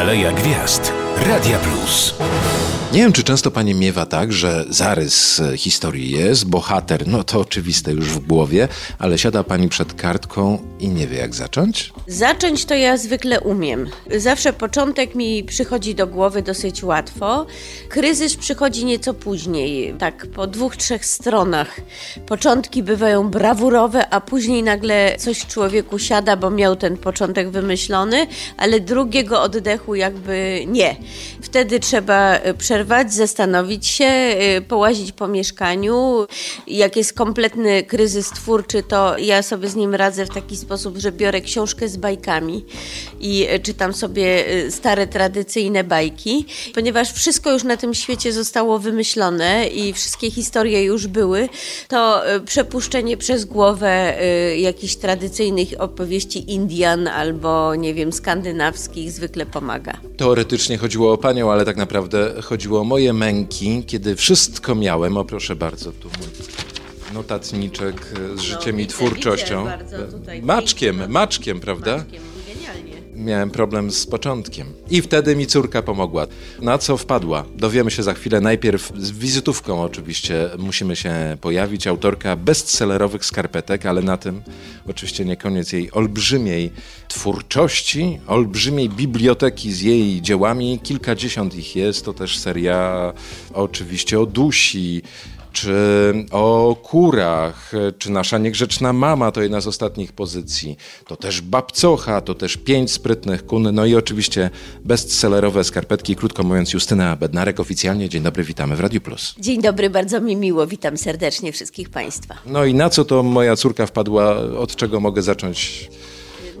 Aleja Gwiazd. Radia Plus. Nie wiem, czy często pani miewa tak, że zarys e, historii jest, bohater, no to oczywiste już w głowie, ale siada pani przed kartką i nie wie jak zacząć? Zacząć to ja zwykle umiem. Zawsze początek mi przychodzi do głowy dosyć łatwo. Kryzys przychodzi nieco później, tak po dwóch, trzech stronach. Początki bywają brawurowe, a później nagle coś człowieku siada, bo miał ten początek wymyślony, ale drugiego oddechu jakby nie. Wtedy trzeba przerwać przerwać, zastanowić się, y, połazić po mieszkaniu. Jak jest kompletny kryzys twórczy, to ja sobie z nim radzę w taki sposób, że biorę książkę z bajkami i y, czytam sobie y, stare, tradycyjne bajki, ponieważ wszystko już na tym świecie zostało wymyślone i wszystkie historie już były, to przepuszczenie przez głowę jakichś tradycyjnych opowieści Indian albo, nie wiem, skandynawskich zwykle pomaga. Teoretycznie chodziło o panią, ale tak naprawdę chodziło chodziło o moje męki, kiedy wszystko miałem. O proszę bardzo, tu mój notatniczek z życiem no, i twórczością. Maczkiem, maczkiem, prawda? Maczkiem. Miałem problem z początkiem. I wtedy mi córka pomogła. Na co wpadła? Dowiemy się za chwilę. Najpierw z wizytówką oczywiście musimy się pojawić. Autorka bestsellerowych skarpetek, ale na tym oczywiście nie koniec jej olbrzymiej twórczości, olbrzymiej biblioteki z jej dziełami. Kilkadziesiąt ich jest. To też seria oczywiście o dusi, czy o kurach, czy nasza niegrzeczna mama to jedna z ostatnich pozycji, to też babcocha, to też pięć sprytnych kun, no i oczywiście bestsellerowe skarpetki, krótko mówiąc Justyna Bednarek oficjalnie. Dzień dobry, witamy w Radio Plus. Dzień dobry, bardzo mi miło, witam serdecznie wszystkich Państwa. No i na co to moja córka wpadła, od czego mogę zacząć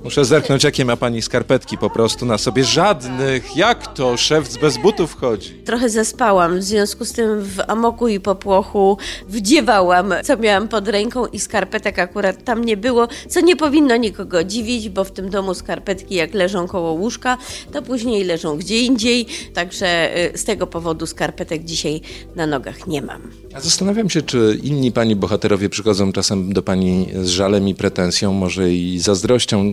Muszę zerknąć, jakie ma pani skarpetki po prostu na sobie. Żadnych. Jak to? Szewc bez butów chodzi. Trochę zaspałam, w związku z tym w amoku i popłochu wdziewałam, co miałam pod ręką i skarpetek akurat tam nie było, co nie powinno nikogo dziwić, bo w tym domu skarpetki jak leżą koło łóżka, to później leżą gdzie indziej, także y, z tego powodu skarpetek dzisiaj na nogach nie mam. A zastanawiam się, czy inni pani bohaterowie przychodzą czasem do pani z żalem i pretensją, może i zazdrością,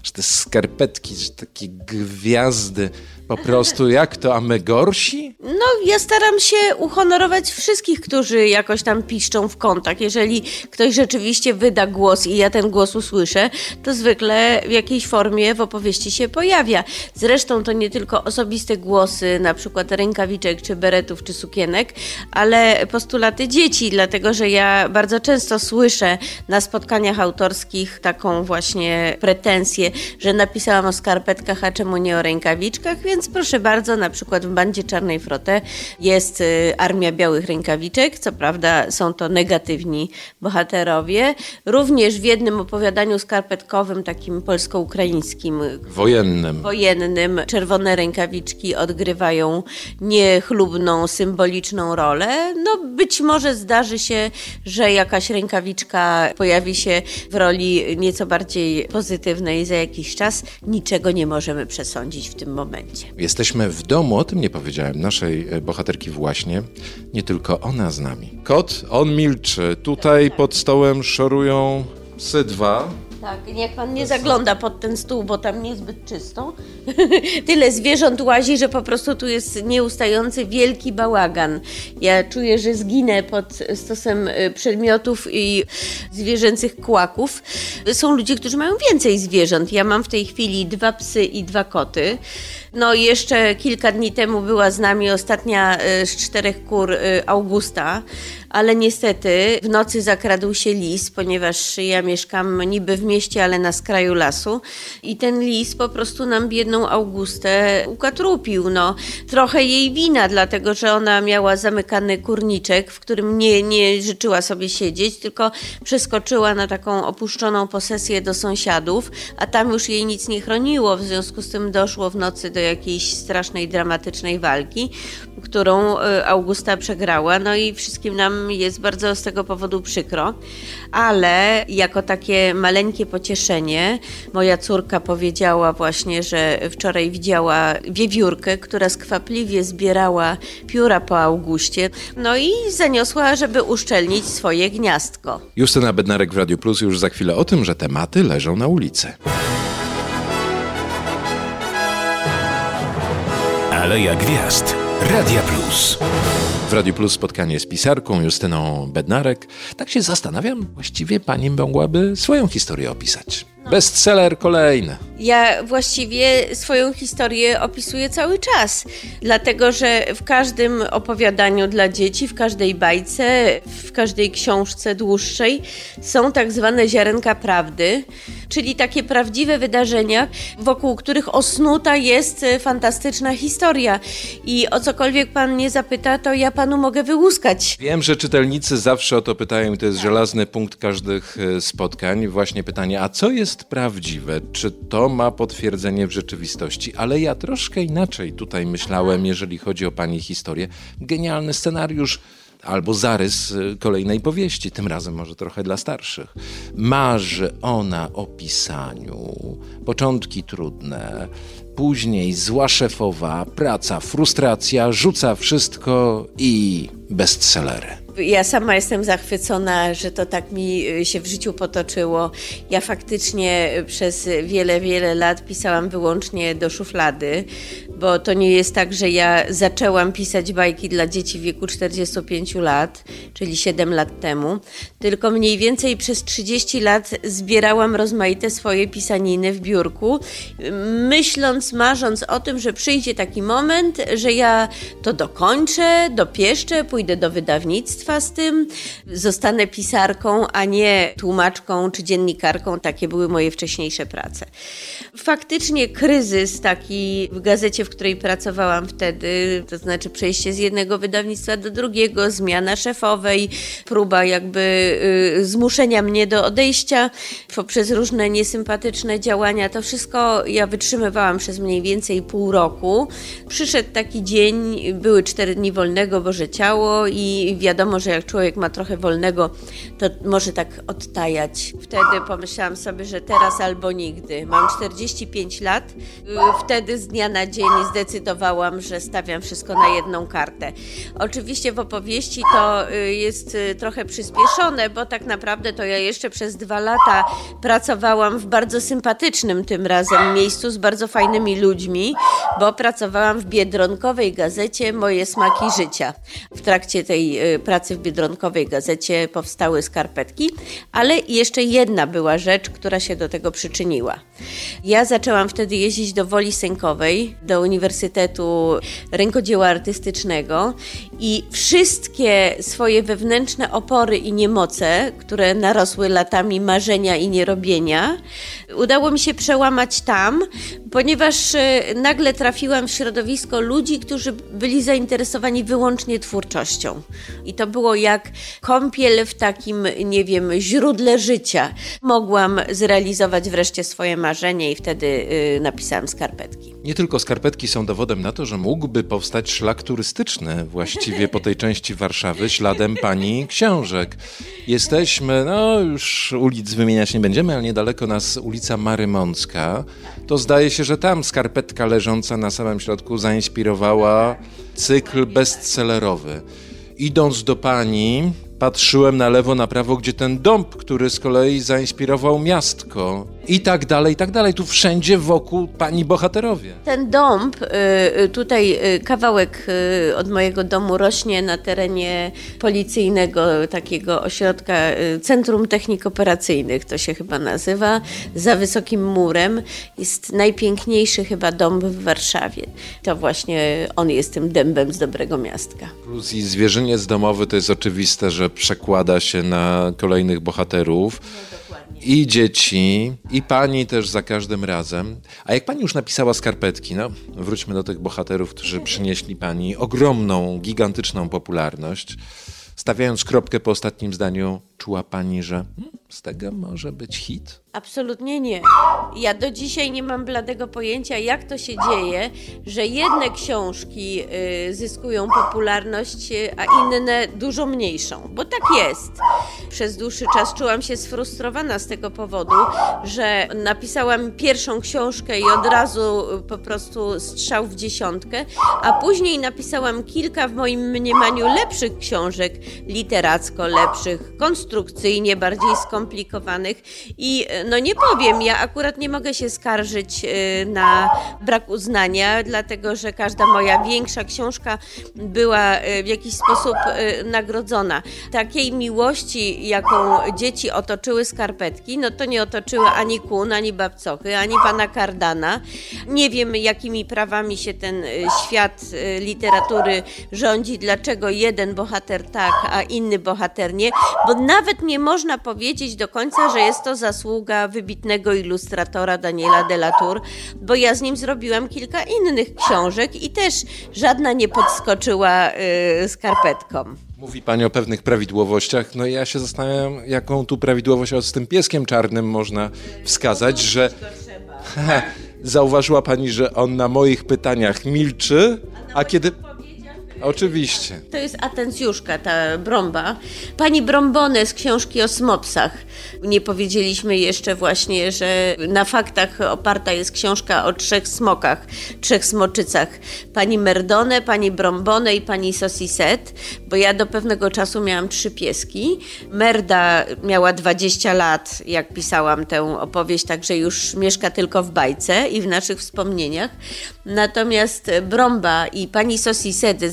że te skarpetki, że takie gwiazdy po prostu jak to, a my gorsi? No, ja staram się uhonorować wszystkich, którzy jakoś tam piszczą w kątach. Jeżeli ktoś rzeczywiście wyda głos i ja ten głos usłyszę, to zwykle w jakiejś formie w opowieści się pojawia. Zresztą to nie tylko osobiste głosy, na przykład rękawiczek, czy beretów, czy sukienek, ale postulaty dzieci, dlatego że ja bardzo często słyszę na spotkaniach autorskich taką właśnie pretensję, że napisałam o skarpetkach, a czemu nie o rękawiczkach, więc proszę bardzo, na przykład w bandzie Czarnej Frote jest y, Armia Białych Rękawiczek, co prawda są to negatywni bohaterowie. Również w jednym opowiadaniu skarpetkowym, takim polsko-ukraińskim, wojennym. wojennym, czerwone rękawiczki odgrywają niechlubną, symboliczną rolę. No być może zdarzy się, że jakaś rękawiczka pojawi się w roli nieco bardziej pozytywnej jakiś czas. Niczego nie możemy przesądzić w tym momencie. Jesteśmy w domu, o tym nie powiedziałem, naszej e, bohaterki właśnie. Nie tylko ona z nami. Kot, on milczy. Tutaj pod stołem szorują psy dwa. Tak, niech pan nie zagląda pod ten stół, bo tam niezbyt czysto. Tyle zwierząt łazi, że po prostu tu jest nieustający wielki bałagan. Ja czuję, że zginę pod stosem y, przedmiotów i zwierzęcych kłaków. Są ludzie, którzy mają więcej zwierząt. Ja mam w tej chwili dwa psy i dwa koty. No jeszcze kilka dni temu była z nami ostatnia y, z czterech kur y, Augusta, ale niestety w nocy zakradł się lis, ponieważ ja mieszkam niby w mieście, ale na skraju lasu i ten lis po prostu nam biedną Augustę ukatrupił. No, trochę jej wina, dlatego że ona miała zamykany kurniczek, w którym nie, nie życzyła sobie siedzieć, tylko przeskoczyła na taką opuszczoną posesję do sąsiadów, a tam już jej nic nie chroniło, w związku z tym doszło w nocy do jakiejś strasznej, dramatycznej walki, którą e, Augusta przegrała, no i wszystkim nam jest bardzo z tego powodu przykro, ale jako takie maleńkie pocieszenie moja córka powiedziała właśnie, że wczoraj widziała wiewiórkę, która skwapliwie zbierała pióra po Augustie, no i zaniosła, żeby uszczelnić swoje gniazdko. Justyna Bednarek w Radio Plus już za chwilę o tym, że tematy leżą na ulicy. Aleja Gwiazd. Radia Plus. W Radiu Plus spotkanie z pisarką Justyną Bednarek. Tak się zastanawiam, właściwie pani mogłaby swoją historię opisać. Bestseller kolejny. Ja właściwie swoją historię opisuję cały czas, dlatego że w każdym opowiadaniu dla dzieci, w każdej bajce, w każdej książce dłuższej są tak zwane ziarenka prawdy, czyli takie prawdziwe wydarzenia, wokół których osnuta jest fantastyczna historia. I o cokolwiek pan nie zapyta, to ja panu mogę wyłuskać. Wiem, że czytelnicy zawsze o to pytają i to jest żelazny punkt każdych e, spotkań. Właśnie pytanie, a co jest prawdziwe? Czy to ma potwierdzenie w rzeczywistości? Ale ja troszkę inaczej tutaj myślałem, jeżeli chodzi o pani historię. Genialny scenariusz albo zarys e, kolejnej powieści, tym razem może trochę dla starszych. Marzy ona o pisaniu, początki trudne, później zła szefowa, praca, frustracja, rzuca wszystko i bestsellery. Ja sama jestem zachwycona, że to tak mi y, się w życiu potoczyło. Ja faktycznie przez wiele, wiele lat pisałam wyłącznie do szuflady, bo to nie jest tak, że ja zaczęłam pisać bajki dla dzieci w wieku 45 lat, czyli 7 lat temu, tylko mniej więcej przez 30 lat zbierałam rozmaite swoje pisaniny w biurku, myśląc, marząc o tym, że przyjdzie taki moment, że ja to dokończę, dopieszczę, pójdę do wydawnictwa z tym, zostanę pisarką, a nie tłumaczką czy dziennikarką. Takie były moje wcześniejsze prace. Faktycznie kryzys taki w gazecie, w której pracowałam wtedy, to znaczy przejście z jednego wydawnictwa do drugiego, zmiana szefowej, próba jakby y, zmuszenia mnie do odejścia poprzez różne niesympatyczne działania, to wszystko ja wytrzymywałam przez mniej więcej pół roku. Przyszedł taki dzień, były cztery dni wolnego, Boże Ciało i wiadomo, że jak człowiek ma trochę wolnego, to może tak odtajać. Wtedy pomyślałam sobie, że teraz albo nigdy. Mam 45 lat. Wtedy z dnia na dzień zdecydowałam, że stawiam wszystko na jedną kartę. Oczywiście w opowieści to y, jest y, trochę przyspieszone, bo tak naprawdę to ja jeszcze przez dwa lata pracowałam w bardzo sympatycznym tym razem miejscu z bardzo fajnymi ludźmi, bo pracowałam w Biedronkowej gazecie Moje smaki życia. W trakcie tej y, pracy w Biedronkowej gazecie powstały skarpetki, ale jeszcze jedna była rzecz, która się do tego przyczyniła. Ja zaczęłam wtedy jeździć do Woli Sękowej, do Uniwersytetu Rękodzieła Artystycznego i wszystkie swoje wewnętrzne opory i niemoce, które narosły latami marzenia i nierobienia, udało mi się przełamać tam, ponieważ e, nagle trafiłam w środowisko ludzi, którzy byli zainteresowani wyłącznie twórczością. I to było jak kąpiel w takim, nie wiem, źródle życia. Mogłam zrealizować wreszcie swoje marzenie i wtedy y, napisałam skarpetki. Nie tylko skarpetki są dowodem na to, że mógłby powstać szlak turystyczny właściwie po tej części Warszawy śladem pani książek. Jesteśmy, no już ulic wymieniać nie będziemy, ale niedaleko nas ulica Marymącka. To zdaje się, że tam skarpetka leżąca na samym środku zainspirowała cykl bestsellerowy. Idąc do pani, patrzyłem na lewo, na prawo, gdzie ten dąb, który z kolei zainspirował miastko i tak dalej, i tak dalej. Tu wszędzie wokół pani bohaterowie. Ten dąb, y, y, tutaj y, kawałek od mojego domu rośnie na terenie policyjnego takiego ośrodka, Centrum Technik Operacyjnych to się chyba nazywa, za wysokim murem. Jest najpiękniejszy chyba dąb w Warszawie. To właśnie on jest tym dębem z dobrego miastka. Plus i zwierzyniec domowy to jest oczywiste, że przekłada się na kolejnych bohaterów. I dzieci, i pani też za każdym razem. A jak pani już napisała skarpetki, no wróćmy do tych bohaterów, którzy przynieśli pani ogromną, gigantyczną popularność. Stawiając kropkę po ostatnim zdaniu, czuła pani, że hmm, z tego może być hit? Absolutnie nie. Ja do dzisiaj nie mam bladego pojęcia, jak to się dzieje, że jedne książki y, zyskują popularność, a inne dużo mniejszą, bo tak jest. Przez dłuższy czas czułam się sfrustrowana z tego powodu, że napisałam pierwszą książkę i od razu y, po prostu strzał w dziesiątkę, a później napisałam kilka w moim mniemaniu lepszych książek, literacko lepszych, konstrukcyjnie bardziej skomplikowanych skomplikowanych i no nie powiem, ja akurat nie mogę się skarżyć y, na brak uznania, dlatego że każda moja większa książka była y, w jakiś sposób nagrodzona. Takiej miłości, jaką dzieci otoczyły skarpetki, no to nie otoczyły ani Kun, ani Babcochy, ani pana Kardana. Nie wiem, jakimi prawami się ten świat literatury rządzi, dlaczego jeden bohater tak, a inny bohater nie, bo nawet nie można powiedzieć do końca, że jest to zasługa wybitnego ilustratora Daniela de la Tour, bo ja z nim zrobiłam kilka innych książek i też żadna nie podskoczyła yy, skarpetką. Mówi Pani o pewnych prawidłowościach. No ja się zastanawiam, jaką tu prawidłowość z tym pieskiem czarnym można wskazać, że zauważyła Pani, że on na moich pytaniach milczy, a kiedy... Oczywiście. To jest atencjuszka, ta brąba. Pani Brombone z książki o smopsach. Nie powiedzieliśmy jeszcze właśnie, że na faktach oparta jest książka o trzech smokach, trzech smoczycach. Pani Merdone, pani Brombone i pani Sosiset, bo ja do pewnego czasu miałam trzy pieski. Merda miała 20 lat, jak pisałam tę opowieść, także już mieszka tylko w bajce i w naszych wspomnieniach. Natomiast Bromba i pani Sosiset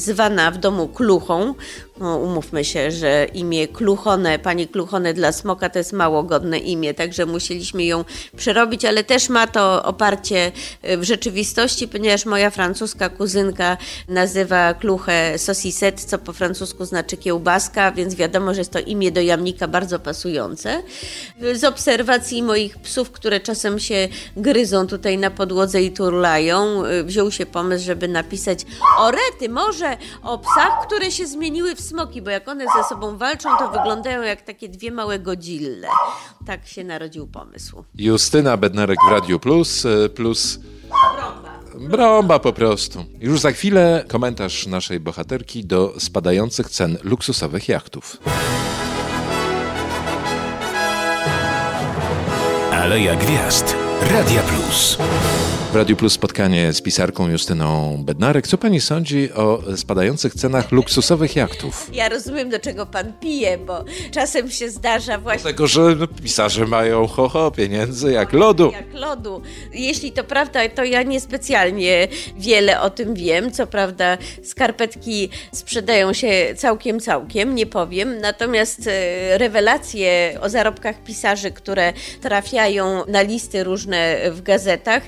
w domu Kluchą, no, umówmy się, że imię Kluchone, pani Kluchone dla smoka to jest mało godne imię, także musieliśmy ją przerobić, ale też ma to oparcie w rzeczywistości, ponieważ moja francuska kuzynka nazywa Kluchę Saucisette, co po francusku znaczy kiełbaska, więc wiadomo, że jest to imię do jamnika bardzo pasujące. Z obserwacji moich psów, które czasem się gryzą tutaj na podłodze i turlają, wziął się pomysł, żeby napisać o rety, może o psach, które się zmieniły w smoki, bo jak one ze sobą walczą, to wyglądają jak takie dwie małe godzille. Tak się narodził pomysł. Justyna Bednarek w Radio Plus, e, plus... Bromba. Bromba po prostu. Już za chwilę komentarz naszej bohaterki do spadających cen luksusowych jachtów. Aleja Gwiazd. Radia Plus. W Radiu Plus spotkanie z pisarką Justyną Bednarek. Co pani sądzi o spadających cenach luksusowych jachtów? Ja rozumiem, do czego pan pije, bo czasem się zdarza właśnie... Dlatego, że pisarze mają ho, ho pieniędzy jak lodu. Jak lodu. Jeśli to prawda, to ja niespecjalnie wiele o tym wiem. Co prawda skarpetki sprzedają się całkiem, całkiem, nie powiem. Natomiast e, rewelacje o zarobkach pisarzy, które trafiają na listy różne w gazetach,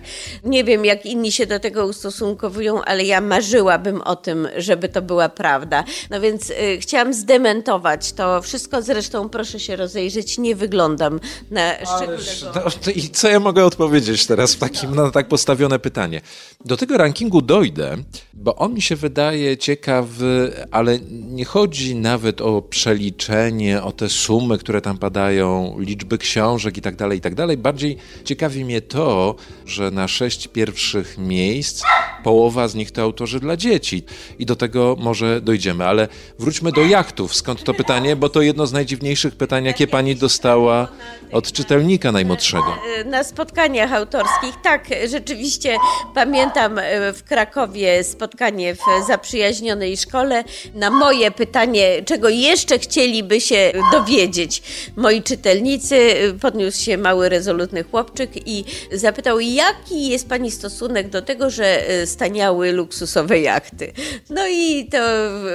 nie wiem, jak inni się do tego ustosunkowują, ale ja marzyłabym o tym, żeby to była prawda. No więc y, chciałam zdementować to wszystko. Zresztą proszę się rozejrzeć, nie wyglądam na szczególnego. No, I co ja mogę odpowiedzieć teraz w takim, na tak postawione pytanie? Do tego rankingu dojdę, bo on mi się wydaje ciekawy, ale nie chodzi nawet o przeliczenie, o te sumy, które tam padają, liczby książek i tak dalej, i tak dalej. Bardziej ciekawi mnie to, że na sześć sześć pierwszych miejsc, połowa z nich to autorzy dla dzieci. I do tego może dojdziemy. Ale wróćmy do jachtów. Skąd to pytanie? Bo to jedno z najdziwniejszych pytań, jakie pani dostała od czytelnika najmłodszego. Na spotkaniach autorskich, tak, rzeczywiście pamiętam e, w Krakowie spotkanie w zaprzyjaźnionej szkole. Na moje pytanie, czego jeszcze chcieliby się dowiedzieć moi czytelnicy, podniósł się mały, rezolutny chłopczyk i zapytał, jaki jest Pani stosunek do tego, że e, staniały luksusowe jachty? No i to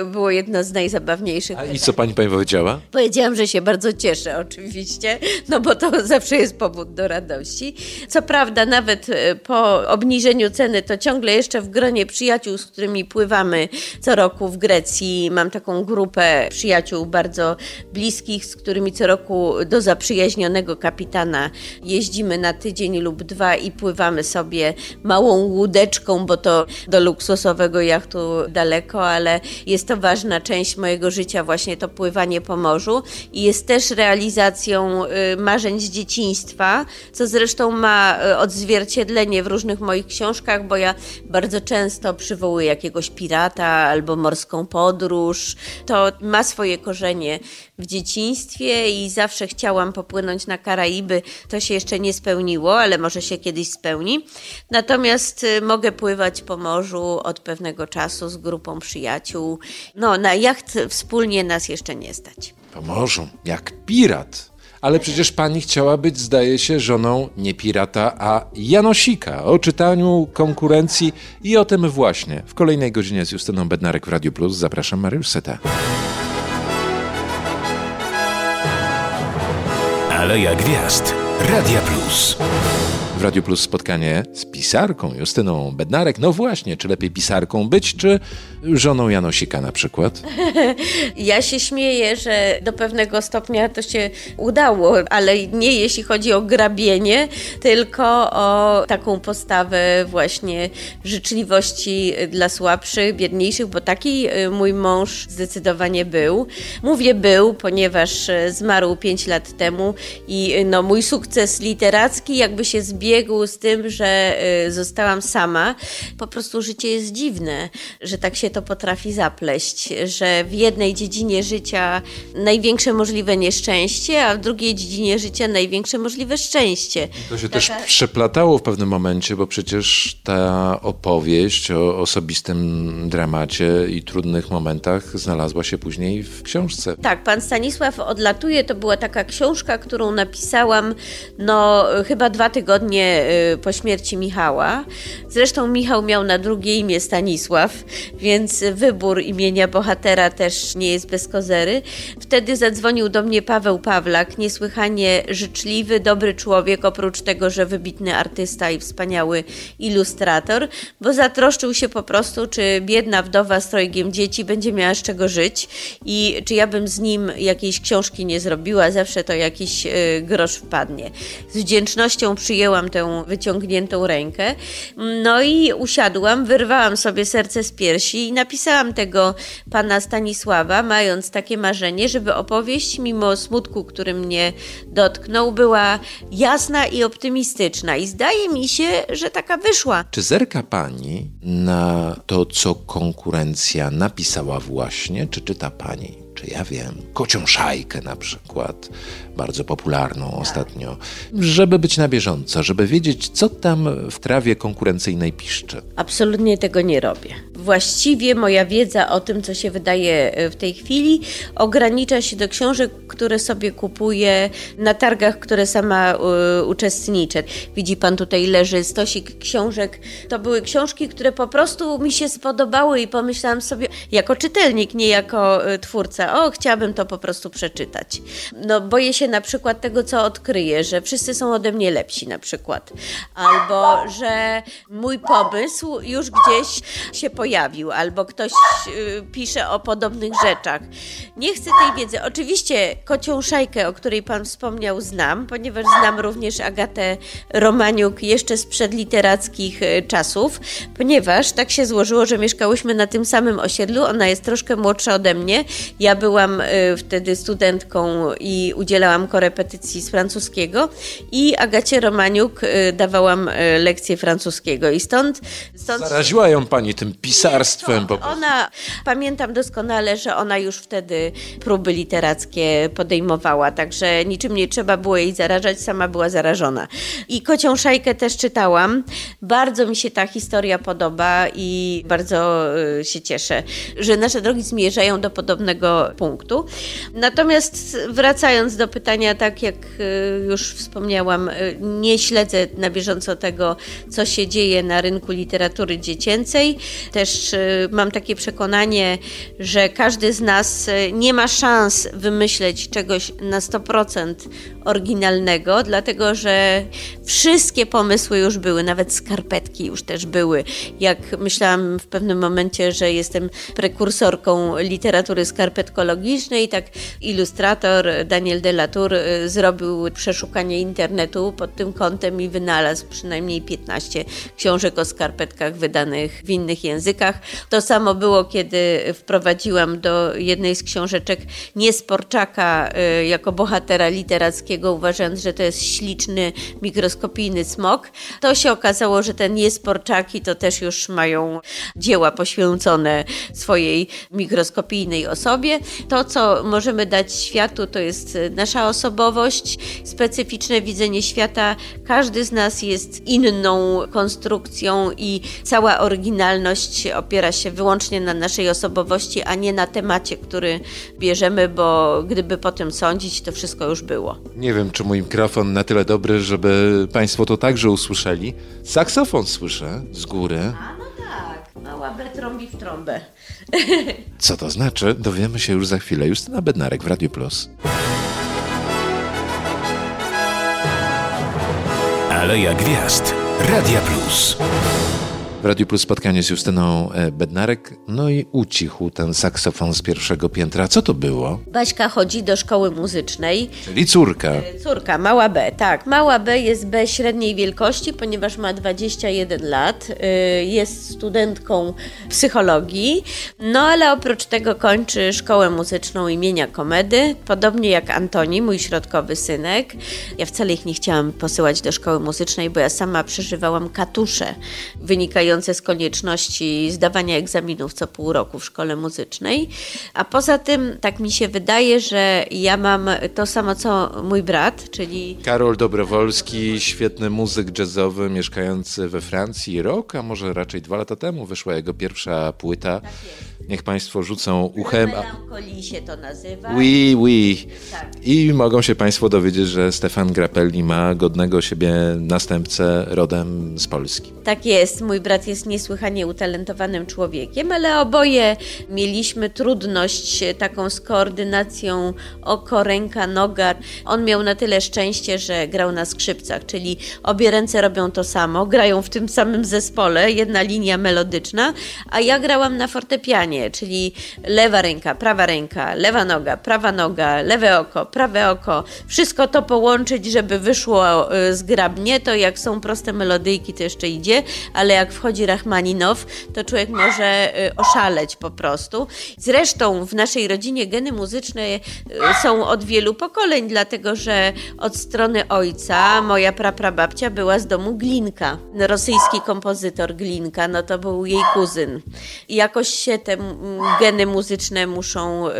było jedno z najzabawniejszych. A i co Pani Pani powiedziała? Powiedziałam, że się bardzo cieszę oczywiście, no bo to zawsze jest powód do radości. Co prawda nawet e, po obniżeniu ceny to ciągle jeszcze w gronie przyjaciół, z którymi pływamy co roku w Grecji. Mam taką grupę przyjaciół bardzo bliskich, z którymi co roku do zaprzyjaźnionego kapitana jeździmy na tydzień lub dwa i pływamy sobie małą łódeczką, bo to do luksusowego jachtu daleko, ale jest to ważna część mojego życia, właśnie to pływanie po morzu i jest też realizacją y, marzeń z dzieciństwa, co zresztą ma y, odzwierciedlenie w różnych moich książkach, bo ja bardzo często przywołuję jakiegoś pirata albo morską podróż. To ma swoje korzenie w dzieciństwie i zawsze chciałam popłynąć na Karaiby. To się jeszcze nie spełniło, ale może się kiedyś spełni. Natomiast y, mogę pływać po morzu od pewnego czasu z grupą przyjaciół. No, na jacht wspólnie nas jeszcze nie stać. Po morzu, jak pirat. Ale przecież pani chciała być, zdaje się, żoną nie pirata, a Janosika. O czytaniu konkurencji i o tym właśnie. W kolejnej godzinie z Justyną Bednarek w Radio Plus zapraszam Mariusz Seta. Aleja Gwiazd. Radia Plus. W Radio Plus spotkanie z pisarką Justyną Bednarek. No właśnie, czy lepiej pisarką być, czy żoną Janosika na przykład? Ja się śmieję, że do pewnego stopnia to się udało, ale nie jeśli chodzi o grabienie, tylko o taką postawę właśnie życzliwości dla słabszych, biedniejszych, bo taki y, mój mąż zdecydowanie był. Mówię był, ponieważ y, zmarł 5 lat temu i y, no, mój sukces literacki jakby się zbiegł z tym, że zostałam sama. Po prostu życie jest dziwne, że tak się to potrafi zapleść, że w jednej dziedzinie życia największe możliwe nieszczęście, a w drugiej dziedzinie życia największe możliwe szczęście. To się Taka... też przeplatało w pewnym momencie, bo przecież ta opowieść o osobistym dramacie i trudnych momentach znalazła się później w książce. Tak, pan Stanisław odlatuje, to była taka książka, którą napisałam no chyba dwa tygodnie y, po śmierci Michała. Zresztą Michał miał na drugie imię Stanisław, więc więc wybór imienia bohatera też nie jest bez kozery. Wtedy zadzwonił do mnie Paweł Pawlak, niesłychanie życzliwy, dobry człowiek, oprócz tego, że wybitny artysta i wspaniały ilustrator, bo zatroszczył się po prostu, czy biedna wdowa z trojgiem dzieci będzie miała z czego żyć i czy ja bym z nim jakiejś książki nie zrobiła, zawsze to jakiś y, grosz wpadnie. Z wdzięcznością przyjęłam tę wyciągniętą rękę, no i usiadłam, wyrwałam sobie serce z piersi i napisałam tego pana Stanisława, mając takie marzenie, żeby opowieść, mimo smutku, który mnie dotknął, była jasna i optymistyczna. I zdaje mi się, że taka wyszła. Czy zerka pani na to, co konkurencja napisała właśnie, czy czyta pani? Czy ja wiem, kocią szajkę na przykład, bardzo popularną ostatnio, żeby być na bieżąco, żeby wiedzieć, co tam w trawie konkurencyjnej piszczy. Absolutnie tego nie robię. Właściwie moja wiedza o tym, co się wydaje e, w tej chwili, ogranicza się do książek, które sobie kupuję na targach, które sama y, uczestniczę. Widzi pan tutaj leży stosik książek. To były książki, które po prostu mi się spodobały i pomyślałam sobie, jako czytelnik, nie jako y, twórca, o, chciałabym to po prostu przeczytać. No, boję się na przykład tego, co odkryję, że wszyscy są ode mnie lepsi na przykład. Albo, że mój pomysł już gdzieś się pojawił, albo ktoś y, pisze o podobnych rzeczach. Nie chcę tej wiedzy. Oczywiście kocią szajkę, o której pan wspomniał, znam, ponieważ znam również Agatę Romaniuk jeszcze sprzed literackich y, czasów, ponieważ tak się złożyło, że mieszkałyśmy na tym samym osiedlu. Ona jest troszkę młodsza ode mnie. Ja byłam y, wtedy studentką i udzielałam korepetycji z francuskiego i Agacie Romaniuk y, dawałam y, lekcję francuskiego i stąd... stąd... Zaraziła ją pani tym pisarstwem. Po ona, pamiętam doskonale, że ona już wtedy próby literackie podejmowała, także niczym nie trzeba było jej zarażać, sama była zarażona. I Kocią Szajkę też czytałam. Bardzo mi się ta historia podoba i bardzo się cieszę, że nasze drogi zmierzają do podobnego punktu. Natomiast wracając do pytania, tak jak y, już wspomniałam, y, nie śledzę na bieżąco tego, co się dzieje na rynku literatury dziecięcej. Też y, mam takie przekonanie, że każdy z nas nie ma szans wymyśleć czegoś na 100% oryginalnego, dlatego że wszystkie pomysły już były, nawet skarpetki już też były. Jak myślałam w pewnym momencie, że jestem prekursorką literatury skarpetkologicznej, tak ilustrator Daniel Delatour y, zrobił przeszukanie internetu pod tym kątem i wynalazł przynajmniej 15 książek o skarpetkach wydanych w innych językach. To samo było, kiedy wprowadziłam do jednej z książeczek Niesporczaka y, jako bohatera literackiego, uważając, że to jest śliczny, mikroskopijny smok. To się okazało, że te Niesporczaki to też już mają dzieła poświęcone swojej mikroskopijnej osobie. To, co możemy dać światu, to jest nasza osobowość, specyficzne widzenie świata. Każdy z nas jest inną konstrukcją i cała oryginalność opiera się wyłącznie na naszej osobowości, a nie na temacie, który bierzemy, bo gdyby potem sądzić, to wszystko już było. Nie wiem, czy mój mikrofon na tyle dobry, żeby Państwo to także usłyszeli. Saksofon słyszę z góry. A no tak, mała B trąbi w trąbę. Co to znaczy? Dowiemy się już za chwilę. Justyna Bednarek w Radio Plus. Aleja Gwiazd. Radia Plus. W Radiu Plus spotkanie z Justyną e, Bednarek. No i ucichł ten saksofon z pierwszego piętra. Co to było? Baśka chodzi do szkoły muzycznej. Czyli córka. Córka, mała B, tak. Mała B jest B średniej wielkości, ponieważ ma 21 lat. y, Jest studentką psychologii. No ale oprócz tego kończy szkołę muzyczną imienia Komedy. Podobnie jak Antoni, mój środkowy synek. Ja wcale ich nie chciałam posyłać do szkoły muzycznej, bo ja sama przeżywałam katusze wynikające z konieczności zdawania egzaminów co pół roku w szkole muzycznej. A poza tym, tak mi się wydaje, że ja mam to samo co mój brat, czyli Karol Dobrowolski, świetny muzyk jazzowy, mieszkający we Francji rok, a może raczej dwa lata temu wyszła jego pierwsza płyta. Niech Państwo rzucą uchem. się to nazywa. Oui, oui. Tak. I mogą się Państwo dowiedzieć, że Stefan Grappelli ma godnego siebie następcę rodem z Polski. Tak jest, mój brat jest niesłychanie utalentowanym człowiekiem, ale oboje mieliśmy trudność taką z koordynacją oko, ręka, noga. On miał na tyle szczęście, że grał na skrzypcach, czyli obie ręce robią to samo, grają w tym samym zespole, jedna linia melodyczna, a ja grałam na fortepianie, czyli lewa ręka, prawa ręka, lewa noga, prawa noga, lewe oko, prawe oko. Wszystko to połączyć, żeby wyszło y, zgrabnie, to jak są proste melodyjki, to jeszcze idzie, ale jak wchodzi Rachmaninow, to człowiek może y, oszaleć po prostu. Zresztą w naszej rodzinie geny muzyczne y, są od wielu pokoleń, dlatego że od strony ojca moja praprababcia była z domu Glinka. Rosyjski kompozytor Glinka, no to był jej kuzyn. I jakoś się te mm, geny muzyczne muszą y,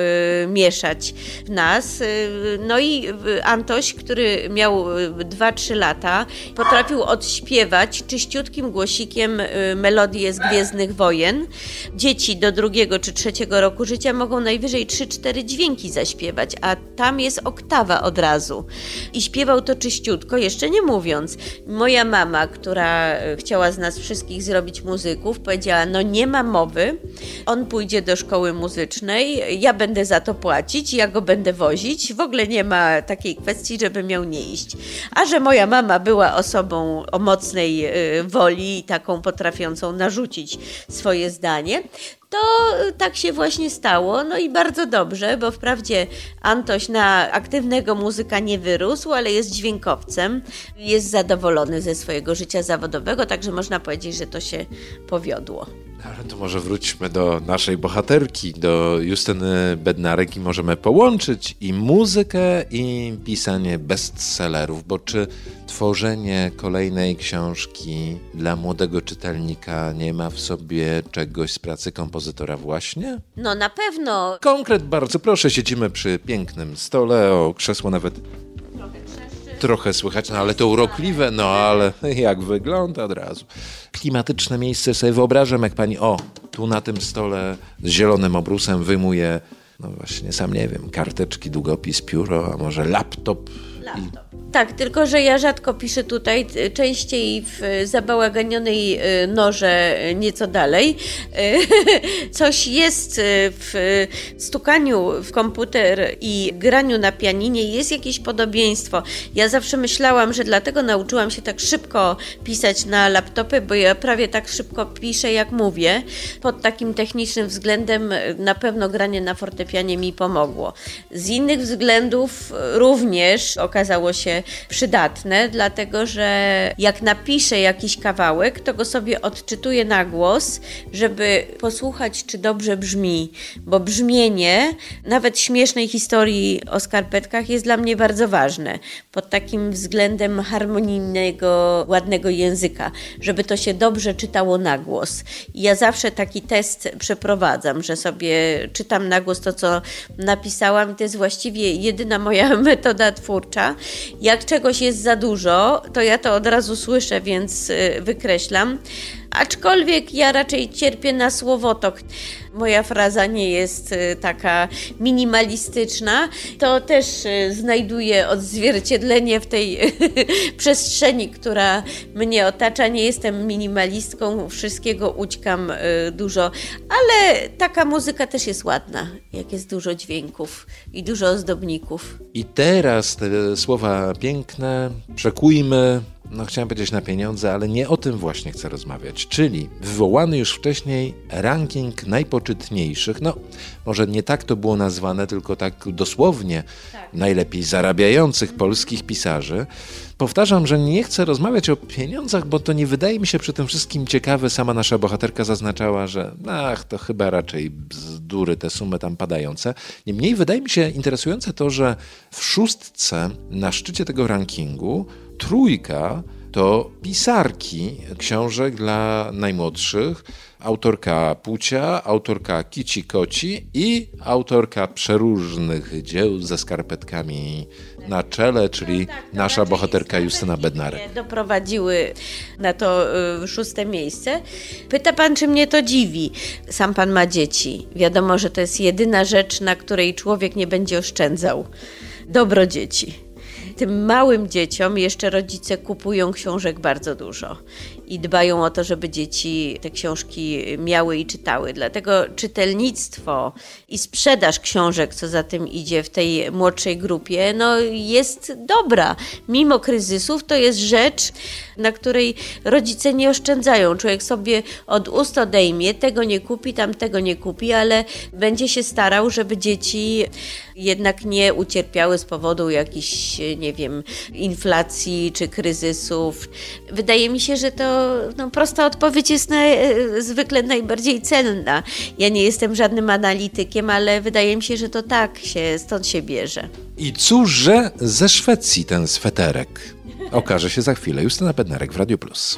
mieszać w nas. Y, no i y, Antoś, który miał y, 2-3 lata, potrafił odśpiewać czyściutkim głosikiem melodię z Gwiezdnych Wojen. Dzieci do drugiego czy trzeciego roku życia mogą najwyżej 3-4 dźwięki zaśpiewać, a tam jest oktawa od razu. I śpiewał to czyściutko, jeszcze nie mówiąc. Moja mama, która chciała z nas wszystkich zrobić muzyków, powiedziała: No nie ma mowy, on pójdzie do szkoły muzycznej, ja będę za to płacić, ja go będę wozić. W ogóle nie ma takiej kwestii, żeby miał nie iść. A że moja mama była osobą o mocnej y, woli taką potrafiącą narzucić swoje zdanie, to tak się właśnie stało. No i bardzo dobrze, bo wprawdzie Antoś na aktywnego muzyka nie wyrósł, ale jest dźwiękowcem. Jest zadowolony ze swojego życia zawodowego, także można powiedzieć, że to się powiodło. Ale to może wróćmy do naszej bohaterki, do Justyny Bednarek i możemy połączyć i muzykę, i pisanie bestsellerów, bo czy tworzenie kolejnej książki dla młodego czytelnika nie ma w sobie czegoś z pracy kompozytora właśnie? No na pewno Konkret bardzo proszę, siedzimy przy pięknym stole, o krzesło nawet trochę słychać, no ale to urokliwe, no ale jak wygląda od razu. Klimatyczne miejsce sobie wyobrażam, jak pani, o, tu na tym stole z zielonym obrusem wyjmuje, no właśnie, sam nie wiem, karteczki, długopis, pióro, a może laptop. I Tak, tylko że ja rzadko piszę tutaj, t- częściej w y, zabałaganionej y, norze y, nieco dalej. Y, Coś jest y, w y, stukaniu w komputer i graniu na pianinie, jest jakieś podobieństwo. Ja zawsze myślałam, że dlatego nauczyłam się tak szybko pisać na laptopy, bo ja prawie tak szybko piszę, jak mówię. Pod takim technicznym względem y, na pewno granie na fortepianie mi pomogło. Z innych względów y, również okazało się przydatne, dlatego że jak napiszę jakiś kawałek, to go sobie odczytuję na głos, żeby posłuchać, czy dobrze brzmi, bo brzmienie nawet śmiesznej historii o skarpetkach jest dla mnie bardzo ważne pod takim względem harmonijnego, ładnego języka, żeby to się dobrze czytało na głos. I ja zawsze taki test przeprowadzam, że sobie czytam na głos to, co napisałam. To jest właściwie jedyna moja metoda twórcza. Jak czegoś jest za dużo, to ja to od razu słyszę, więc y, wykreślam. Aczkolwiek ja raczej cierpię na słowotok. Moja fraza nie jest y, taka minimalistyczna. To też y, znajduje odzwierciedlenie w tej przestrzeni, która mnie otacza. Nie jestem minimalistką, wszystkiego ućkam y, dużo, ale taka muzyka też jest ładna, jak jest dużo dźwięków i dużo ozdobników. I teraz te słowa piękne przekujmy no chciałem powiedzieć na pieniądze, ale nie o tym właśnie chcę rozmawiać. Czyli wywołany już wcześniej ranking najpoczytniejszych, no może nie tak to było nazwane, tylko tak dosłownie tak. najlepiej zarabiających polskich pisarzy. Powtarzam, że nie chcę rozmawiać o pieniądzach, bo to nie wydaje mi się przy tym wszystkim ciekawe. Sama nasza bohaterka zaznaczała, że ach, to chyba raczej bzdury te sumy tam padające. Niemniej wydaje mi się interesujące to, że w szóstce na szczycie tego rankingu trójka to pisarki książek dla najmłodszych, autorka Pucia, autorka Kici Koci i autorka przeróżnych dzieł ze skarpetkami na czele, czyli no tak, nasza bohaterka Justyna Bednarek. Doprowadziły na to y, szóste miejsce. Pyta pan, czy mnie to dziwi. Sam pan ma dzieci. Wiadomo, że to jest jedyna rzecz, na której człowiek nie będzie oszczędzał. Dobro dzieci tym małym dzieciom jeszcze rodzice kupują książek bardzo dużo i dbają o to, żeby dzieci te książki miały i czytały. Dlatego czytelnictwo i sprzedaż książek, co za tym idzie w tej młodszej grupie, no jest dobra. Mimo kryzysów to jest rzecz, na której rodzice nie oszczędzają. Człowiek sobie od ust odejmie, tego nie kupi, tamtego nie kupi, ale będzie się starał, żeby dzieci jednak nie ucierpiały z powodu jakichś, nie wiem, inflacji czy kryzysów. Wydaje mi się, że to no, prosta odpowiedź jest na, zwykle najbardziej cenna. Ja nie jestem żadnym analitykiem, ale wydaje mi się, że to tak się stąd się bierze. I cóżże ze Szwecji ten sweterek? Okaże się za chwilę. Justyna Bednarek w Radio Plus.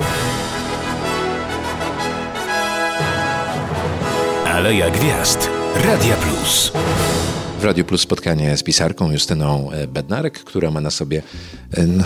Aleja Gwiazd. Radia Plus. W Radio Plus spotkanie z pisarką Justyną e, Bednarek, która ma na sobie e, no,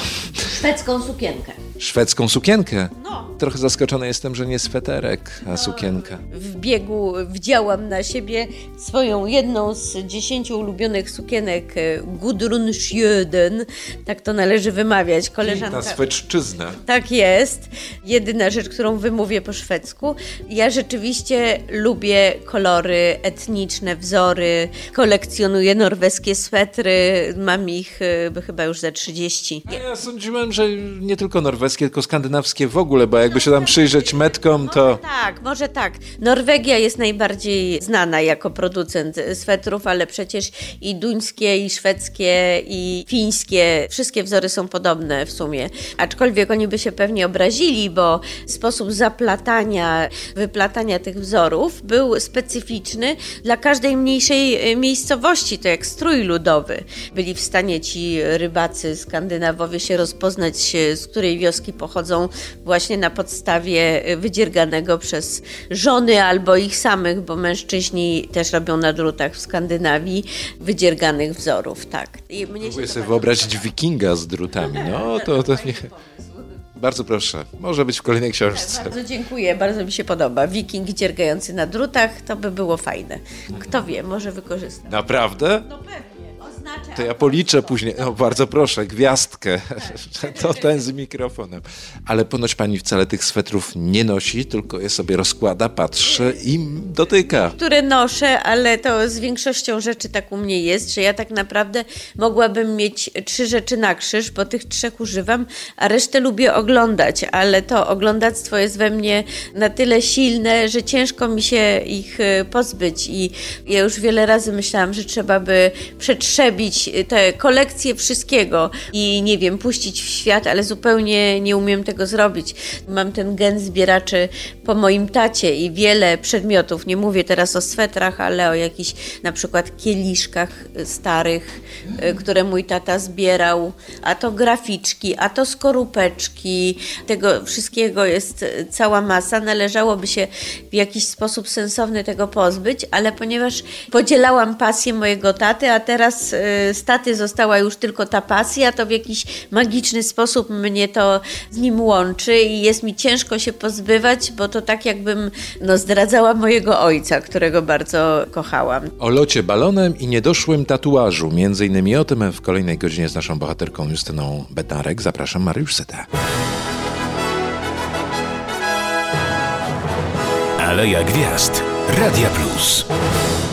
szwedzką sukienkę. Szwedzką sukienkę? No. Trochę zaskoczony jestem, że nie sweterek, a no, sukienka. W biegu wdziałam na siebie swoją jedną z dziesięciu ulubionych sukienek e, Gudrun Sjöden. Tak to należy wymawiać. Koleżanka. Ta sweczczyzna. Tak jest. Jedyna rzecz, którą wymówię po szwedzku. Ja rzeczywiście lubię kolory etniczne, wzory, kolekcjonuję norweskie swetry, mam ich y, chyba już za 30. A ja sądziłem, że nie tylko norweskie, tylko skandynawskie w ogóle, bo jakby się tam przyjrzeć metkom, to... Tak, może tak. Norwegia jest najbardziej znana jako producent swetrów, ale przecież i duńskie, i szwedzkie, i fińskie, wszystkie wzory są podobne w sumie. Aczkolwiek oni by się pewnie obrazili, bo sposób zaplatania, wyplatania tych wzorów był specyficzny dla każdej mniejszej miejscowości to jak strój ludowy. Byli w stanie ci rybacy skandynawowie się rozpoznać, z której wioski pochodzą właśnie na podstawie wydzierganego przez żony albo ich samych, bo mężczyźni też robią na drutach w Skandynawii wydzierganych wzorów, tak. I mnie Próbuję sobie wyobrazić wikinga z drutami, no to, to nie... Bardzo proszę, może być w kolejnej książce. Bardzo dziękuję, bardzo mi się podoba. Wiking dziergający na drutach, to by było fajne. Kto wie, może wykorzystam. Naprawdę? No pewnie oznacza. To ja policzę później. No, bardzo proszę, gwiazdkę. To ten z mikrofonem. Ale ponoć pani wcale tych swetrów nie nosi, tylko je sobie rozkłada, patrzy i dotyka. Które noszę, ale to z większością rzeczy tak u mnie jest, że ja tak naprawdę mogłabym mieć trzy rzeczy na krzyż, bo tych trzech używam, a resztę lubię oglądać, ale to oglądactwo jest we mnie na tyle silne, że ciężko mi się ich y, pozbyć i ja już wiele razy myślałam, że trzeba by przetrzebić zrobić tę kolekcję wszystkiego i nie wiem, puścić w świat, ale zupełnie nie umiem tego zrobić. Mam ten gen zbieraczy po moim tacie i wiele przedmiotów, nie mówię teraz o swetrach, ale o jakichś na przykład kieliszkach starych, y, które mój tata zbierał, a to graficzki, a to skorupeczki, tego wszystkiego jest cała masa. Należałoby się w jakiś sposób sensowny tego pozbyć, ale ponieważ podzielałam pasję mojego taty, a teraz y, z taty została już tylko ta pasja, to w jakiś magiczny sposób mnie to z nim łączy i jest mi ciężko się pozbywać, bo to tak jakbym no, zdradzała mojego ojca, którego bardzo kochałam. O locie balonem i niedoszłym tatuażu, między innymi o tym w kolejnej godzinie z naszą bohaterką Justyną Bednarek. Zapraszam Mariusz Seta. Aleja Gwiazd. Radia Plus.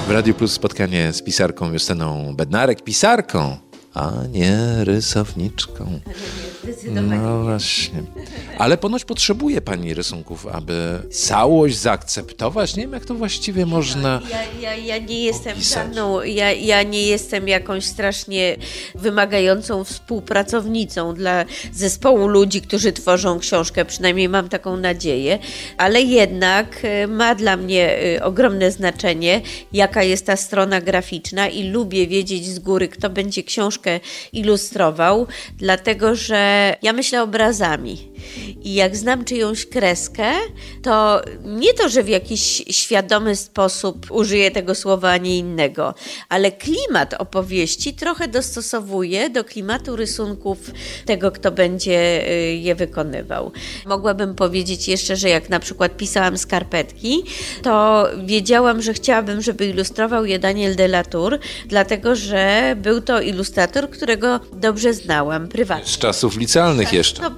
W Radio Plus spotkanie z pisarką Justyną Bednarek. Pisarką, a nie rysowniczką. No właśnie. Ale ponoć potrzebuje pani rysunków, aby całość zaakceptować. Nie wiem, jak to właściwie można. Ja, ja, ja nie jestem żadną, ja, ja nie jestem jakąś strasznie wymagającą współpracownicą dla zespołu ludzi, którzy tworzą książkę, przynajmniej mam taką nadzieję, ale jednak e, ma dla mnie e, ogromne znaczenie, jaka jest ta strona graficzna i lubię wiedzieć z góry, kto będzie książkę ilustrował, dlatego że ja myślę obrazami. I jak znam czyjąś kreskę, to nie to, że w jakiś świadomy sposób użyję tego słowa, a nie innego, ale klimat opowieści trochę dostosowuję do klimatu rysunków tego, kto będzie y, je wykonywał. Mogłabym powiedzieć jeszcze, że jak na przykład pisałam skarpetki, to wiedziałam, że chciałabym, żeby ilustrował je Daniel de la Tour, dlatego że był to ilustrator, którego dobrze znałam prywatnie. Z czasów licealnych jeszcze. No,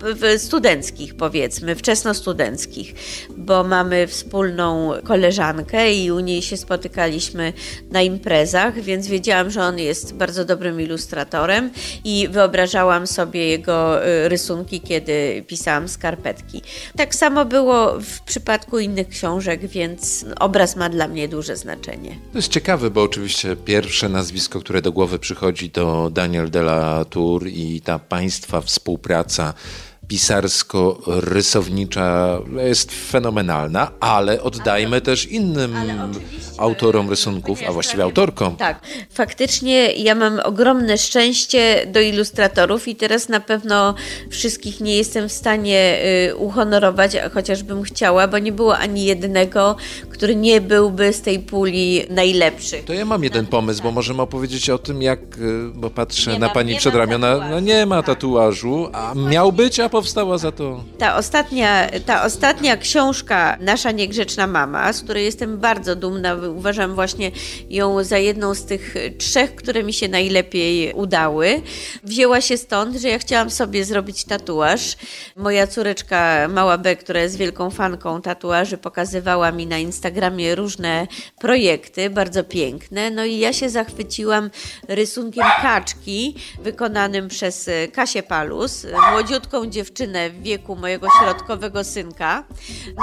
studenckich powiedzmy, wczesnostudenckich, bo mamy wspólną koleżankę i u niej się spotykaliśmy na imprezach, więc wiedziałam, że on jest bardzo dobrym ilustratorem i wyobrażałam sobie jego y, rysunki, kiedy pisałam skarpetki. Tak samo było w przypadku innych książek, więc obraz ma dla mnie duże znaczenie. To jest ciekawe, bo oczywiście pierwsze nazwisko, które do głowy przychodzi to Daniel de la Tour i ta państwa współpraca pisarsko-rysownicza jest fenomenalna, ale oddajmy ale, też innym autorom rysunków, a właściwie autorkom. Tak, faktycznie ja mam ogromne szczęście do ilustratorów i teraz na pewno wszystkich nie jestem w stanie y, uhonorować, chociażbym chciała, bo nie było ani jednego, który nie byłby z tej puli najlepszy. To ja mam jeden pomysł, bo możemy opowiedzieć o tym, jak, y, bo patrzę nie na ma, pani przedramiona, no nie ma tak. tatuażu, a miał być, a powstała za to. Ta ostatnia, ta ostatnia książka, Nasza niegrzeczna mama, z której jestem bardzo dumna, uważam właśnie ją za jedną z tych trzech, które mi się najlepiej udały, wzięła się stąd, że ja chciałam sobie zrobić tatuaż. Moja córeczka Mała B, która jest wielką fanką tatuaży, pokazywała mi na Instagramie różne projekty, bardzo piękne. No i ja się zachwyciłam rysunkiem kaczki wykonanym przez Kasię Palus, młodziutką dziewczynę w wieku mojego środkowego synka.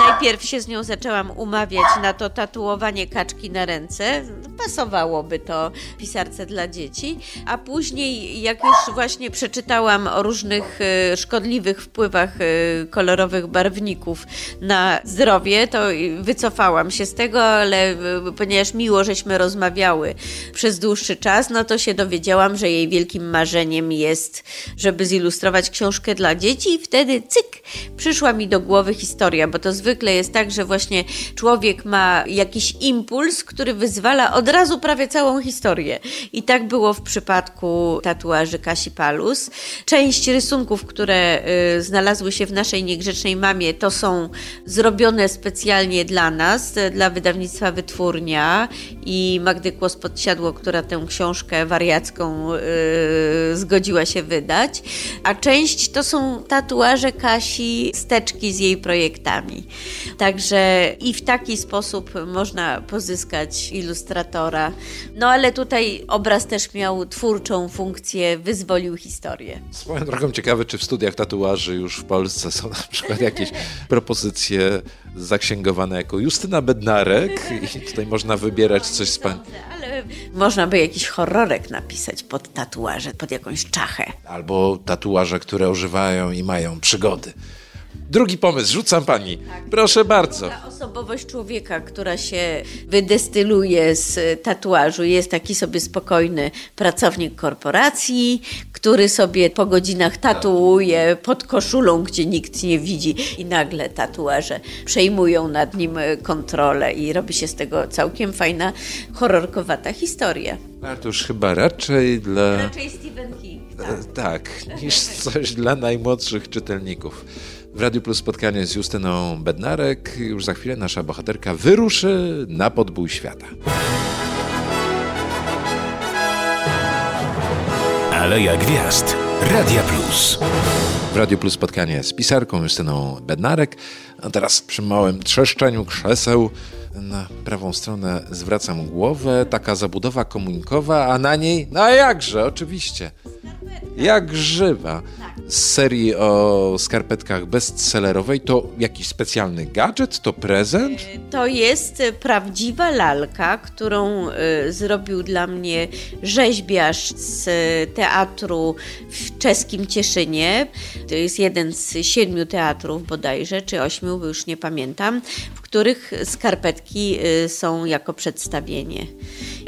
Najpierw się z nią zaczęłam umawiać na to tatuowanie kaczki na ręce. Pasowałoby to pisarce dla dzieci. A później, jak już właśnie przeczytałam o różnych e, szkodliwych wpływach e, kolorowych barwników na zdrowie, to wycofałam się z tego, ale e, ponieważ miło żeśmy rozmawiały przez dłuższy czas, no to się dowiedziałam, że jej wielkim marzeniem jest, żeby zilustrować książkę dla dzieci i wtedy cyk, przyszła mi do głowy historia, bo to zwykle jest tak, że właśnie człowiek ma jakiś impuls, który wyzwala od razu prawie całą historię. I tak było w przypadku tatuaży Kasi Palus. Część rysunków, które y, znalazły się w naszej niegrzecznej mamie, to są zrobione specjalnie dla nas, dla wydawnictwa Wytwórnia i Magdy Kłos-Podsiadło, która tę książkę wariacką y, zgodziła się wydać. A część to są tatuaże Kasi, steczki z jej projektami. Także i w taki sposób można pozyskać ilustratora. No ale tutaj obraz też miał twórczą funkcję, wyzwolił historię. Swoją drogą ciekawe, czy w studiach tatuaży już w Polsce są na przykład jakieś propozycje zaksięgowane jako Justyna Bednarek i tutaj można wybierać coś z pani. Można by jakiś horrorek napisać pod tatuaże, pod jakąś czachę. Albo tatuaże, które używają i mają przygody. Drugi pomysł, rzucam pani. Proszę bardzo. Ta osobowość człowieka, która się wydestyluje z tatuażu, jest taki sobie spokojny pracownik korporacji, który sobie po godzinach tatuuje pod koszulą, gdzie nikt nie widzi i nagle tatuaże przejmują nad nim kontrolę i robi się z tego całkiem fajna, horrorkowata historia. A to już chyba raczej dla... Raczej Stephen King. Tak, tak niż coś dla najmłodszych czytelników. W Radiu Plus spotkanie z Justyną Bednarek. Już za chwilę nasza bohaterka wyruszy na podbój świata. Aleja Gwiazd. Radia Plus. W Radiu Plus spotkanie z pisarką Justyną Bednarek. A teraz przy małym trzeszczeniu krzeseł na prawą stronę zwracam głowę. Taka zabudowa komunikowa, a na niej, no jakże, oczywiście. Jak żywa. Z serii o skarpetkach bestsellerowej to jakiś specjalny gadżet? To prezent? To jest prawdziwa lalka, którą y, zrobił dla mnie rzeźbiarz z teatru w czeskim Cieszynie. To jest jeden z siedmiu teatrów bodajże, czy ośmiu, bo już nie pamiętam, w których skarpetki są jako przedstawienie.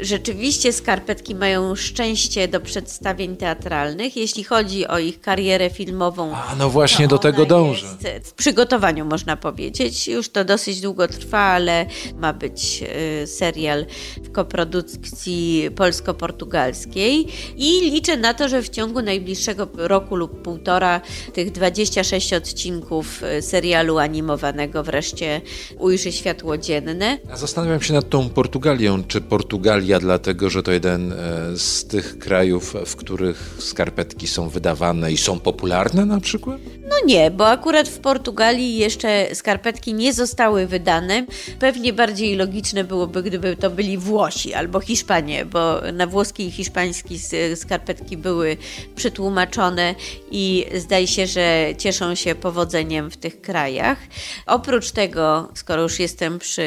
Rzeczywiście skarpetki mają szczęście do przedstawień teatralnych, jeśli chodzi o ich karierę filmową. A no właśnie do tego dążę. w przygotowaniu można powiedzieć. Już to dosyć długo trwa, ale ma być y, serial w koprodukcji polsko-portugalskiej i liczę na to, że w ciągu najbliższego roku lub półtora tych 26 odcinków y, serialu animowanego wreszcie ujrzy światło dzienne. A zastanawiam się nad tą Portugalią. Czy Portugalia dlatego, że to jeden e, z tych krajów, w których skarpetki są wydawane i są popularne na przykład? No nie, bo akurat w Portugalii jeszcze skarpetki nie zostały wydane. Pewnie bardziej logiczne byłoby, gdyby to byli Włosi albo Hiszpanie, bo na włoski i hiszpański skarpetki były przetłumaczone i zdaje się, że cieszą się powodzeniem w tych krajach. Oprócz tego, skoro już jestem przy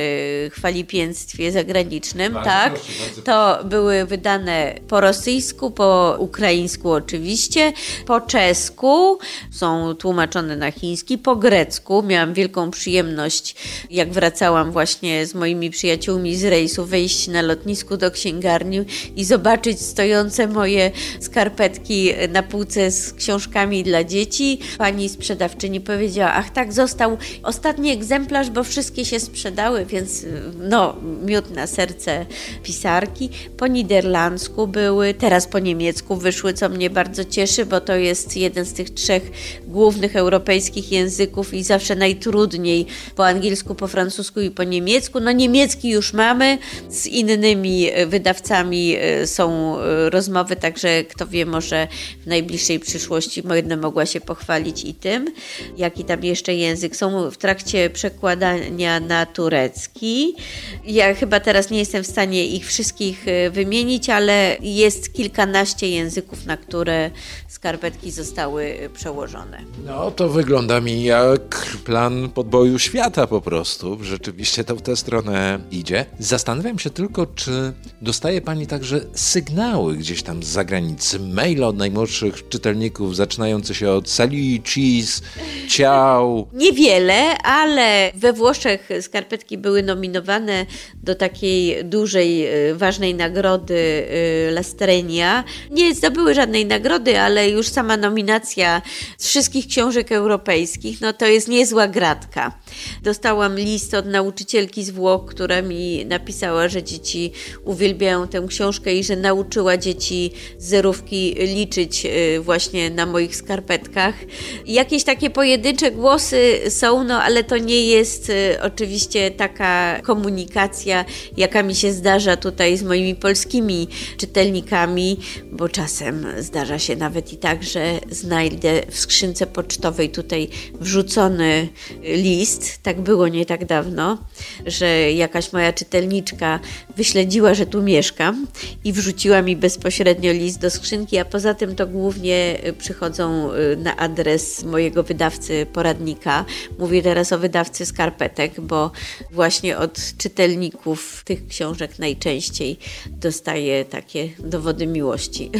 chwalipięctwie zagranicznym, bardzo tak, proszę, to były wydane po rosyjsku, po ukraińsku oczywiście, po czesku, są tłumaczone na chiński, po grecku. Miałam wielką przyjemność, jak wracałam właśnie z moimi przyjaciółmi z rejsu, wejść na lotnisku do księgarni i zobaczyć stojące moje skarpetki na półce z książkami dla dzieci. Pani sprzedawczyni powiedziała, ach tak, został ostatni egzemplarz, bo wszystkie się sprzedały, więc no, miód na serce pisarki. Po niderlandzku były, teraz po niemiecku wyszły, co mnie bardzo cieszy, bo to jest jeden z tych trzech głównych europejskich języków i zawsze najtrudniej po angielsku, po francusku i po niemiecku. No niemiecki już mamy, z innymi wydawcami e, są e, rozmowy, także kto wie, może w najbliższej przyszłości będę mogła się pochwalić i tym. Jaki tam jeszcze język? Są w trakcie przekładania na turecki. Ja chyba teraz nie jestem w stanie ich wszystkich e, wymienić, ale jest kilkanaście języków, na które skarpetki zostały przełożone. No to wygląda mi jak plan podboju świata po prostu. Rzeczywiście to w tę stronę idzie. Zastanawiam się tylko, czy dostaje Pani także sygnały gdzieś tam z zagranicy, maile od najmłodszych czytelników, zaczynające się od sali, cheese, ciao. Niewiele, ale we Włoszech skarpetki były nominowane do takiej dużej, y, ważnej nagrody y, Lastrenia. Nie zdobyły żadnej nagrody, ale już sama nominacja z wszystkich książek europejskich, no to jest niezła gratka. Dostałam list od nauczycielki z Włoch, która mi napisała, że dzieci uwielbiają tę książkę i że nauczyła dzieci zerówki liczyć y, właśnie na moich skarpetkach. Jakieś takie pojedyncze głosy są, no ale to nie jest y, oczywiście taka komunikacja, jaka mi się zdarza tutaj z moimi polskimi czytelnikami, bo czasem zdarza się nawet i tak, że znajdę w skrzynce pocztowej pocztowej tutaj wrzucony list. Tak było nie tak dawno, że jakaś moja czytelniczka wyśledziła, że tu mieszkam i wrzuciła mi bezpośrednio list do skrzynki, a poza tym to głównie przychodzą na adres mojego wydawcy poradnika. Mówię teraz o wydawcy skarpetek, bo właśnie od czytelników tych książek najczęściej dostaję takie dowody miłości.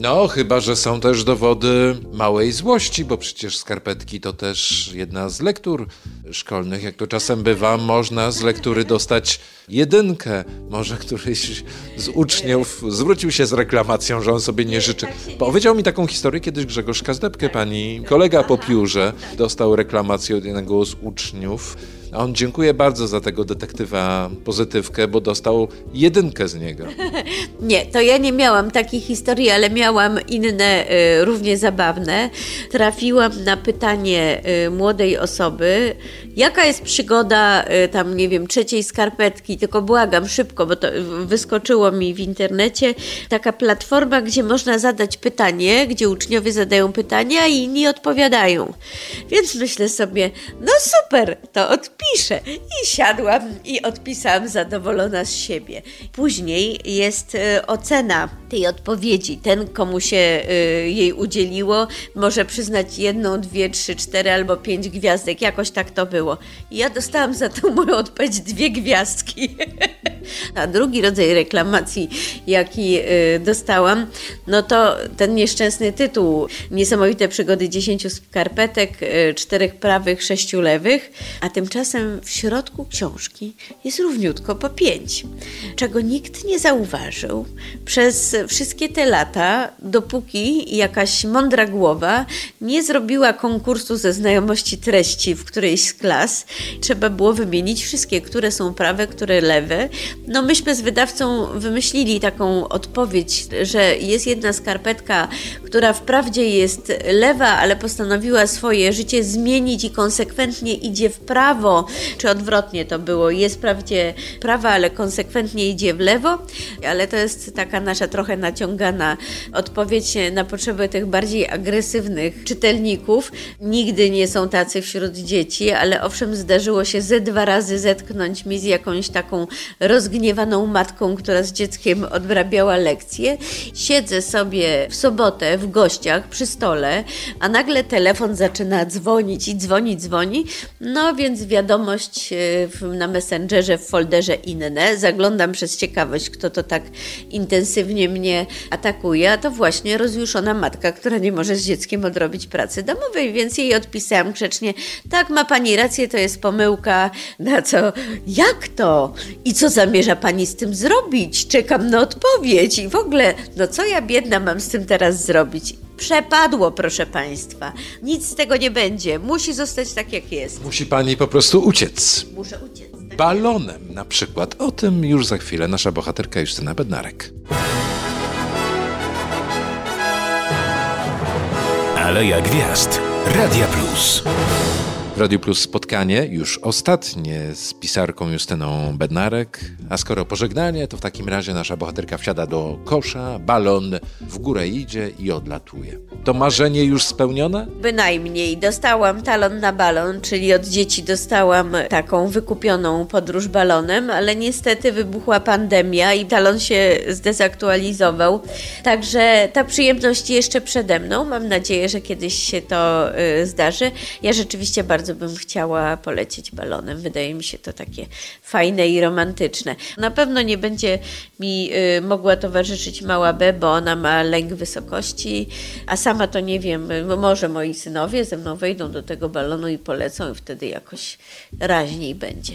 No, chyba, że są też dowody małej złości, bo przecież skarpetki to też jedna z lektur szkolnych. Jak to czasem bywa, można z lektury dostać jedynkę. Może któryś z uczniów zwrócił się z reklamacją, że on sobie nie życzy. Powiedział mi taką historię kiedyś Grzegorz Kazdepkę, pani kolega po piórze, dostał reklamację od jednego z uczniów a on dziękuję bardzo za tego detektywa pozytywkę, bo dostał jedynkę z niego. Nie, to ja nie miałam takiej historii, ale miałam inne, y, równie zabawne. Trafiłam na pytanie y, młodej osoby, jaka jest przygoda y, tam, nie wiem, trzeciej skarpetki, tylko błagam szybko, bo to wyskoczyło mi w internecie, taka platforma, gdzie można zadać pytanie, gdzie uczniowie zadają pytania i inni odpowiadają. Więc myślę sobie, no super, to od piszę. I siadłam i odpisałam zadowolona z siebie. Później jest y, ocena tej odpowiedzi. Ten, komu się y, jej udzieliło, może przyznać jedną, dwie, trzy, cztery albo pięć gwiazdek. Jakoś tak to było. I ja dostałam za tą moją odpowiedź dwie gwiazdki. A drugi rodzaj reklamacji, jaki y, dostałam, no to ten nieszczęsny tytuł Niesamowite przygody dziesięciu skarpetek, czterech prawych, sześciu lewych, a tymczasem tymczasem w środku książki jest równiutko po pięć, czego nikt nie zauważył przez wszystkie te lata, dopóki jakaś mądra głowa nie zrobiła konkursu ze znajomości treści w którejś z klas. Trzeba było wymienić wszystkie, które są prawe, które lewe. No myśmy z wydawcą wymyślili taką odpowiedź, że jest jedna skarpetka, która wprawdzie jest lewa, ale postanowiła swoje życie zmienić i konsekwentnie idzie w prawo, czy odwrotnie to było. Jest wprawdzie prawa, ale konsekwentnie idzie w lewo, ale to jest taka nasza trochę naciągana odpowiedź na potrzeby tych bardziej agresywnych czytelników. Nigdy nie są tacy wśród dzieci, ale owszem zdarzyło się ze dwa razy zetknąć mi z jakąś taką rozgniewaną matką, która z dzieckiem odrabiała lekcje. Siedzę sobie w sobotę w gościach przy stole, a nagle telefon zaczyna dzwonić i dzwoni, dzwoni. No więc wiadomość e, na Messengerze, w folderze inne. Zaglądam przez ciekawość, kto to tak intensywnie mnie atakuje, a to właśnie rozjuszona matka, która nie może z dzieckiem odrobić pracy domowej, więc jej odpisałam grzecznie, tak, ma pani rację, to jest pomyłka. Na co? Jak to? I co zamierza pani z tym zrobić? Czekam na odpowiedź i w ogóle, no co ja biedna mam z tym teraz zrobić? Przepadło, proszę Państwa. Nic z tego nie będzie. Musi zostać tak, jak jest. Musi Pani po prostu uciec. Muszę uciec. Tak? Balonem na przykład. O tym już za chwilę nasza bohaterka Justyna Bednarek. Aleja Gwiazd. Radia Plus. Radio Plus spotkanie, już ostatnie z pisarką Justyną Bednarek. A skoro pożegnanie, to w takim razie nasza bohaterka wsiada do kosza, balon w górę idzie i odlatuje. To marzenie już spełnione? Bynajmniej. Dostałam talon na balon, czyli od dzieci dostałam taką wykupioną podróż balonem, ale niestety wybuchła pandemia i talon się zdezaktualizował. Także ta przyjemność jeszcze przede mną. Mam nadzieję, że kiedyś się to y, zdarzy. Ja rzeczywiście bardzo bardzo bym chciała polecieć balonem. Wydaje mi się to takie fajne i romantyczne. Na pewno nie będzie mi y, mogła towarzyszyć mała B, bo ona ma lęk wysokości, a sama to nie wiem, może moi synowie ze mną wejdą do tego balonu i polecą i wtedy jakoś raźniej będzie.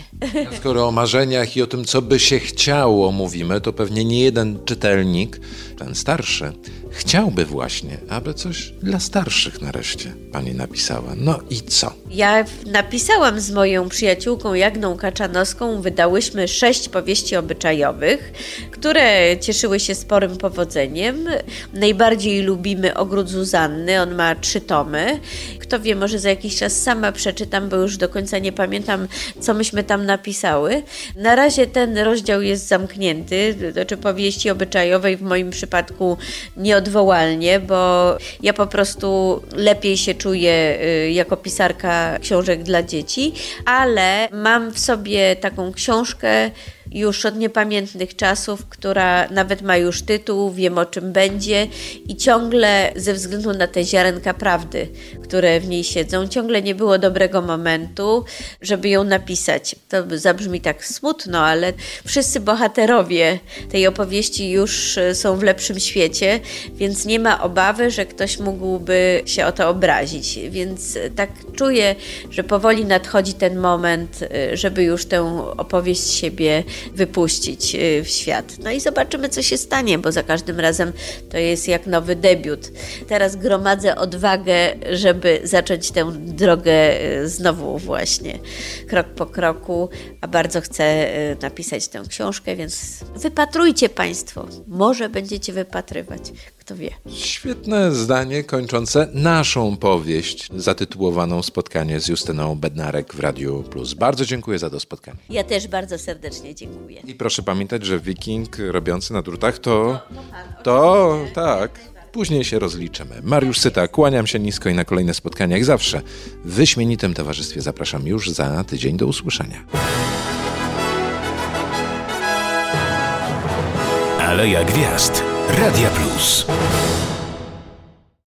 A skoro o marzeniach i o tym, co by się chciało mówimy, to pewnie nie jeden czytelnik, ten starszy, chciałby właśnie, aby coś dla starszych nareszcie pani napisała. No i co? Ja napisałam z moją przyjaciółką Jagną Kaczanowską, wydałyśmy sześć powieści obyczajowych, które cieszyły się sporym powodzeniem. Najbardziej lubimy Ogród Zuzanny, on ma trzy tomy. Kto wie, może za jakiś czas sama przeczytam, bo już do końca nie pamiętam, co myśmy tam napisały. Na razie ten rozdział jest zamknięty, to znaczy powieści obyczajowej w moim przypadku nie od nieodwołalnie, bo ja po prostu lepiej się czuję y, jako pisarka książek dla dzieci, ale mam w sobie taką książkę, już od niepamiętnych czasów, która nawet ma już tytuł, wiem o czym będzie i ciągle ze względu na te ziarenka prawdy, które w niej siedzą, ciągle nie było dobrego momentu, żeby ją napisać. To zabrzmi tak smutno, ale wszyscy bohaterowie tej opowieści już e, są w lepszym świecie, więc nie ma obawy, że ktoś mógłby się o to obrazić. Więc e, tak czuję, że powoli nadchodzi ten moment, e, żeby już tę opowieść siebie wypuścić y, w świat. No i zobaczymy, co się stanie, bo za każdym razem to jest jak nowy debiut. Teraz gromadzę odwagę, żeby zacząć tę drogę y, znowu właśnie, krok po kroku, a bardzo chcę y, napisać tę książkę, więc wypatrujcie Państwo. Może będziecie wypatrywać. Kto wie. Świetne zdanie kończące naszą powieść zatytułowaną Spotkanie z Justyną Bednarek w Radiu Plus. Bardzo dziękuję za to spotkanie. Ja też bardzo serdecznie dziękuję. I proszę pamiętać, że wiking robiący na drutach to... To, tak. Później się rozliczymy. Mariusz Syta, kłaniam się nisko i na kolejne spotkania, jak zawsze, w wyśmienitym towarzystwie zapraszam już za tydzień do usłyszenia. Aleja Gwiazd. Radia Plus.